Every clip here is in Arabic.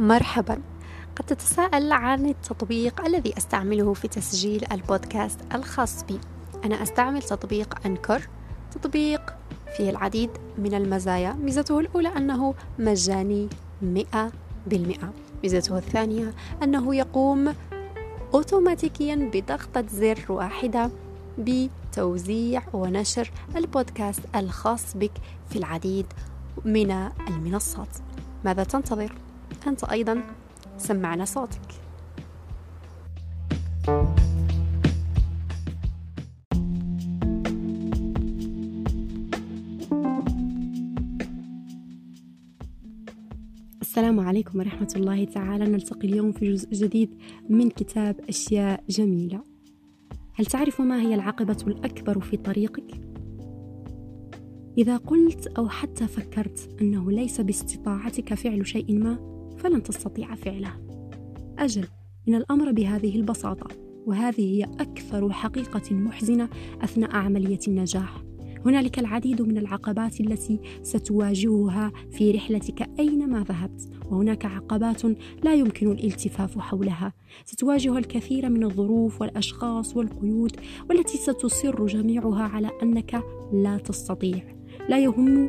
مرحبا. قد تتساءل عن التطبيق الذي أستعمله في تسجيل البودكاست الخاص بي. أنا أستعمل تطبيق أنكر. تطبيق فيه العديد من المزايا. ميزته الأولى أنه مجاني مئة بالمئة. ميزته الثانية أنه يقوم أوتوماتيكيا بضغطة زر واحدة بتوزيع ونشر البودكاست الخاص بك في العديد من المنصات. ماذا تنتظر؟ أنت أيضا سمعنا صوتك. السلام عليكم ورحمة الله تعالى. نلتقي اليوم في جزء جديد من كتاب أشياء جميلة. هل تعرف ما هي العقبة الأكبر في طريقك؟ إذا قلت أو حتى فكرت أنه ليس باستطاعتك فعل شيء ما فلن تستطيع فعله أجل إن الأمر بهذه البساطة وهذه هي أكثر حقيقة محزنة أثناء عملية النجاح. هنالك العديد من العقبات التي ستواجهها في رحلتك أينما ذهبت وهناك عقبات لا يمكن الالتفاف حولها. ستواجه الكثير من الظروف والأشخاص والقيود والتي ستصر جميعها على أنك لا تستطيع. لا يهم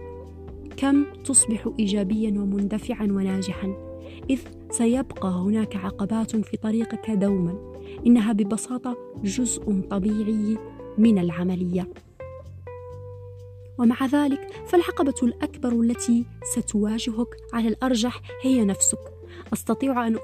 كم تصبح إيجابيا ومندفعا وناجحا إذ سيبقى هناك عقبات في طريقك دوما إنها ببساطة جزء طبيعي من العملية. ومع ذلك فالعقبة الأكبر التي ستواجهك على الأرجح هي نفسك. أستطيع أن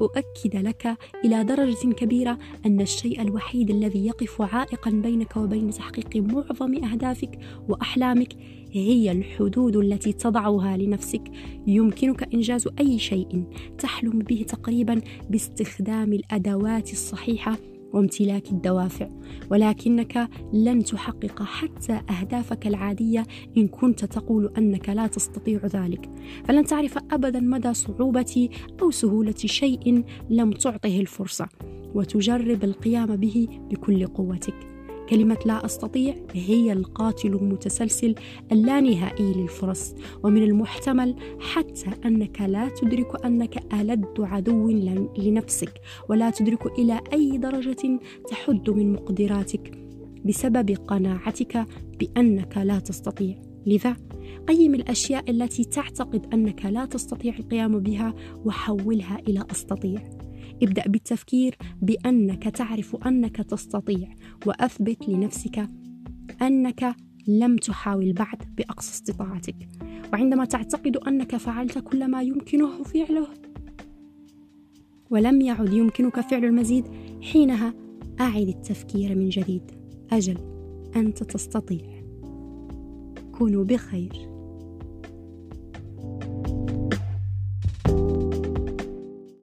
أؤكد لك إلى درجة كبيرة أن الشيء الوحيد الذي يقف عائقا بينك وبين تحقيق معظم أهدافك وأحلامك هي الحدود التي تضعها لنفسك. يمكنك إنجاز أي شيء تحلم به تقريبا باستخدام الأدوات الصحيحة وامتلاك الدوافع ولكنك لن تحقق حتى أهدافك العادية إن كنت تقول أنك لا تستطيع ذلك. فلن تعرف ابدا مدى صعوبة أو سهولة شيء لم تعطه الفرصة وتجرب القيام به بكل قوتك. كلمة لا أستطيع هي القاتل المتسلسل اللانهائي للفرص ومن المحتمل حتى أنك لا تدرك أنك ألد عدو لنفسك ولا تدرك إلى أي درجة تحد من مقدراتك بسبب قناعتك بأنك لا تستطيع. لذا قيم الأشياء التي تعتقد أنك لا تستطيع القيام بها وحولها إلى أستطيع. ابدأ بالتفكير بأنك تعرف أنك تستطيع وأثبت لنفسك أنك لم تحاول بعد بأقصى استطاعتك. وعندما تعتقد أنك فعلت كل ما يمكنه فعله ولم يعد يمكنك فعل المزيد حينها أعد التفكير من جديد. أجل أنت تستطيع. كونوا بخير.